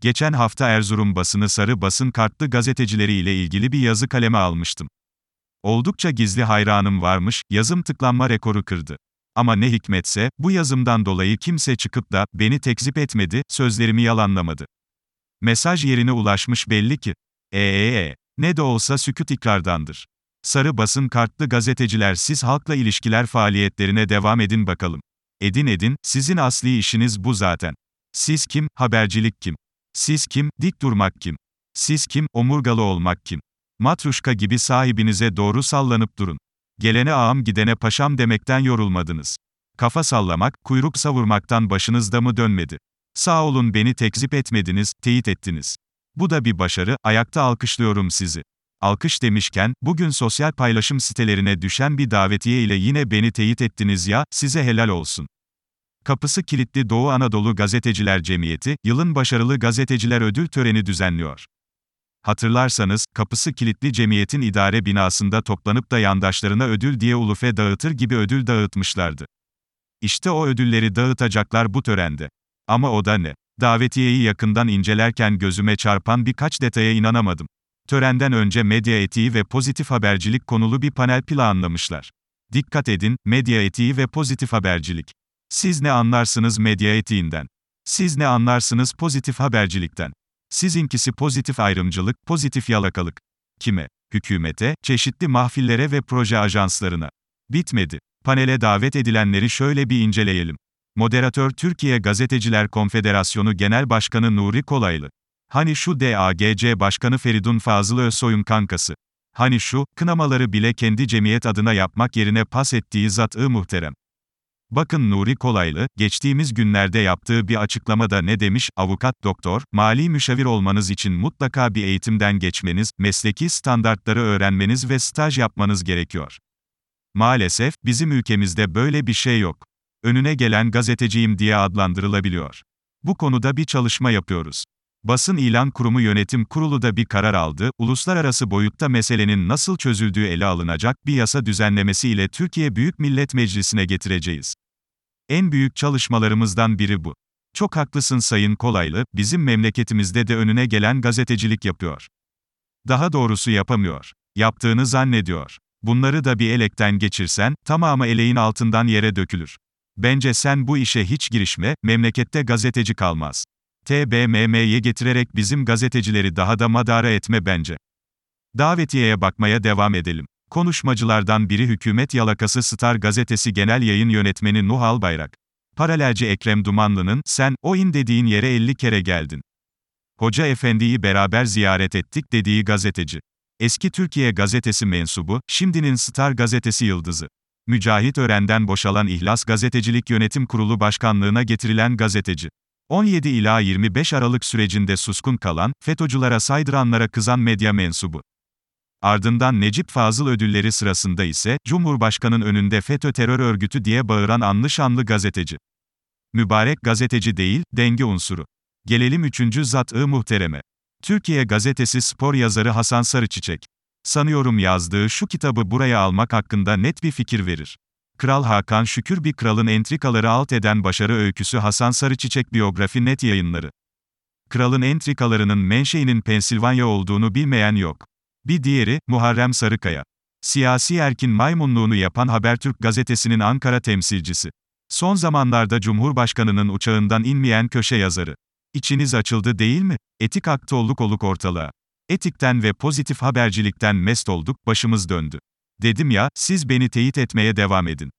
Geçen hafta Erzurum basını sarı basın kartlı gazetecileri ile ilgili bir yazı kaleme almıştım. Oldukça gizli hayranım varmış, yazım tıklanma rekoru kırdı. Ama ne hikmetse, bu yazımdan dolayı kimse çıkıp da, beni tekzip etmedi, sözlerimi yalanlamadı. Mesaj yerine ulaşmış belli ki. Eee, ne de olsa sükut ikrardandır. Sarı basın kartlı gazeteciler siz halkla ilişkiler faaliyetlerine devam edin bakalım. Edin edin, sizin asli işiniz bu zaten. Siz kim, habercilik kim? Siz kim, dik durmak kim? Siz kim, omurgalı olmak kim? Matruşka gibi sahibinize doğru sallanıp durun. Gelene ağam gidene paşam demekten yorulmadınız. Kafa sallamak, kuyruk savurmaktan başınızda mı dönmedi? Sağ olun beni tekzip etmediniz, teyit ettiniz. Bu da bir başarı, ayakta alkışlıyorum sizi. Alkış demişken, bugün sosyal paylaşım sitelerine düşen bir davetiye ile yine beni teyit ettiniz ya, size helal olsun. Kapısı kilitli Doğu Anadolu Gazeteciler Cemiyeti, yılın başarılı gazeteciler ödül töreni düzenliyor. Hatırlarsanız, kapısı kilitli cemiyetin idare binasında toplanıp da yandaşlarına ödül diye ulufe dağıtır gibi ödül dağıtmışlardı. İşte o ödülleri dağıtacaklar bu törende. Ama o da ne? Davetiyeyi yakından incelerken gözüme çarpan birkaç detaya inanamadım. Törenden önce medya etiği ve pozitif habercilik konulu bir panel planlamışlar. Dikkat edin, medya etiği ve pozitif habercilik. Siz ne anlarsınız medya etiğinden? Siz ne anlarsınız pozitif habercilikten? Sizinkisi pozitif ayrımcılık, pozitif yalakalık. Kime? Hükümete, çeşitli mahfillere ve proje ajanslarına. Bitmedi. Panele davet edilenleri şöyle bir inceleyelim. Moderatör Türkiye Gazeteciler Konfederasyonu Genel Başkanı Nuri Kolaylı. Hani şu DAGC Başkanı Feridun Fazıl Özsoy'un kankası. Hani şu, kınamaları bile kendi cemiyet adına yapmak yerine pas ettiği zat-ı muhterem. Bakın Nuri Kolaylı, geçtiğimiz günlerde yaptığı bir açıklamada ne demiş, avukat, doktor, mali müşavir olmanız için mutlaka bir eğitimden geçmeniz, mesleki standartları öğrenmeniz ve staj yapmanız gerekiyor. Maalesef, bizim ülkemizde böyle bir şey yok. Önüne gelen gazeteciyim diye adlandırılabiliyor. Bu konuda bir çalışma yapıyoruz. Basın İlan Kurumu Yönetim Kurulu da bir karar aldı, uluslararası boyutta meselenin nasıl çözüldüğü ele alınacak bir yasa düzenlemesi ile Türkiye Büyük Millet Meclisi'ne getireceğiz. En büyük çalışmalarımızdan biri bu. Çok haklısın Sayın Kolaylı, bizim memleketimizde de önüne gelen gazetecilik yapıyor. Daha doğrusu yapamıyor. Yaptığını zannediyor. Bunları da bir elekten geçirsen, tamamı eleğin altından yere dökülür. Bence sen bu işe hiç girişme, memlekette gazeteci kalmaz. TBMM'ye getirerek bizim gazetecileri daha da madara etme bence. Davetiyeye bakmaya devam edelim. Konuşmacılardan biri hükümet yalakası Star gazetesi genel yayın yönetmeni Nuh Albayrak. Paralelci Ekrem Dumanlı'nın, sen, o in dediğin yere 50 kere geldin. Hoca efendiyi beraber ziyaret ettik dediği gazeteci. Eski Türkiye gazetesi mensubu, şimdinin Star gazetesi yıldızı. Mücahit Ören'den boşalan İhlas Gazetecilik Yönetim Kurulu Başkanlığına getirilen gazeteci. 17 ila 25 Aralık sürecinde suskun kalan, FETÖ'cülere saydıranlara kızan medya mensubu. Ardından Necip Fazıl ödülleri sırasında ise, Cumhurbaşkanı'nın önünde FETÖ terör örgütü diye bağıran anlı şanlı gazeteci. Mübarek gazeteci değil, denge unsuru. Gelelim üçüncü zat-ı muhtereme. Türkiye Gazetesi spor yazarı Hasan Sarıçiçek. Sanıyorum yazdığı şu kitabı buraya almak hakkında net bir fikir verir. Kral Hakan Şükür bir kralın entrikaları alt eden başarı öyküsü Hasan Sarıçiçek biyografi net yayınları. Kralın entrikalarının menşeinin Pensilvanya olduğunu bilmeyen yok. Bir diğeri, Muharrem Sarıkaya. Siyasi erkin maymunluğunu yapan Habertürk gazetesinin Ankara temsilcisi. Son zamanlarda Cumhurbaşkanı'nın uçağından inmeyen köşe yazarı. İçiniz açıldı değil mi? Etik aktı olduk oluk ortalığa. Etikten ve pozitif habercilikten mest olduk, başımız döndü. Dedim ya, siz beni teyit etmeye devam edin.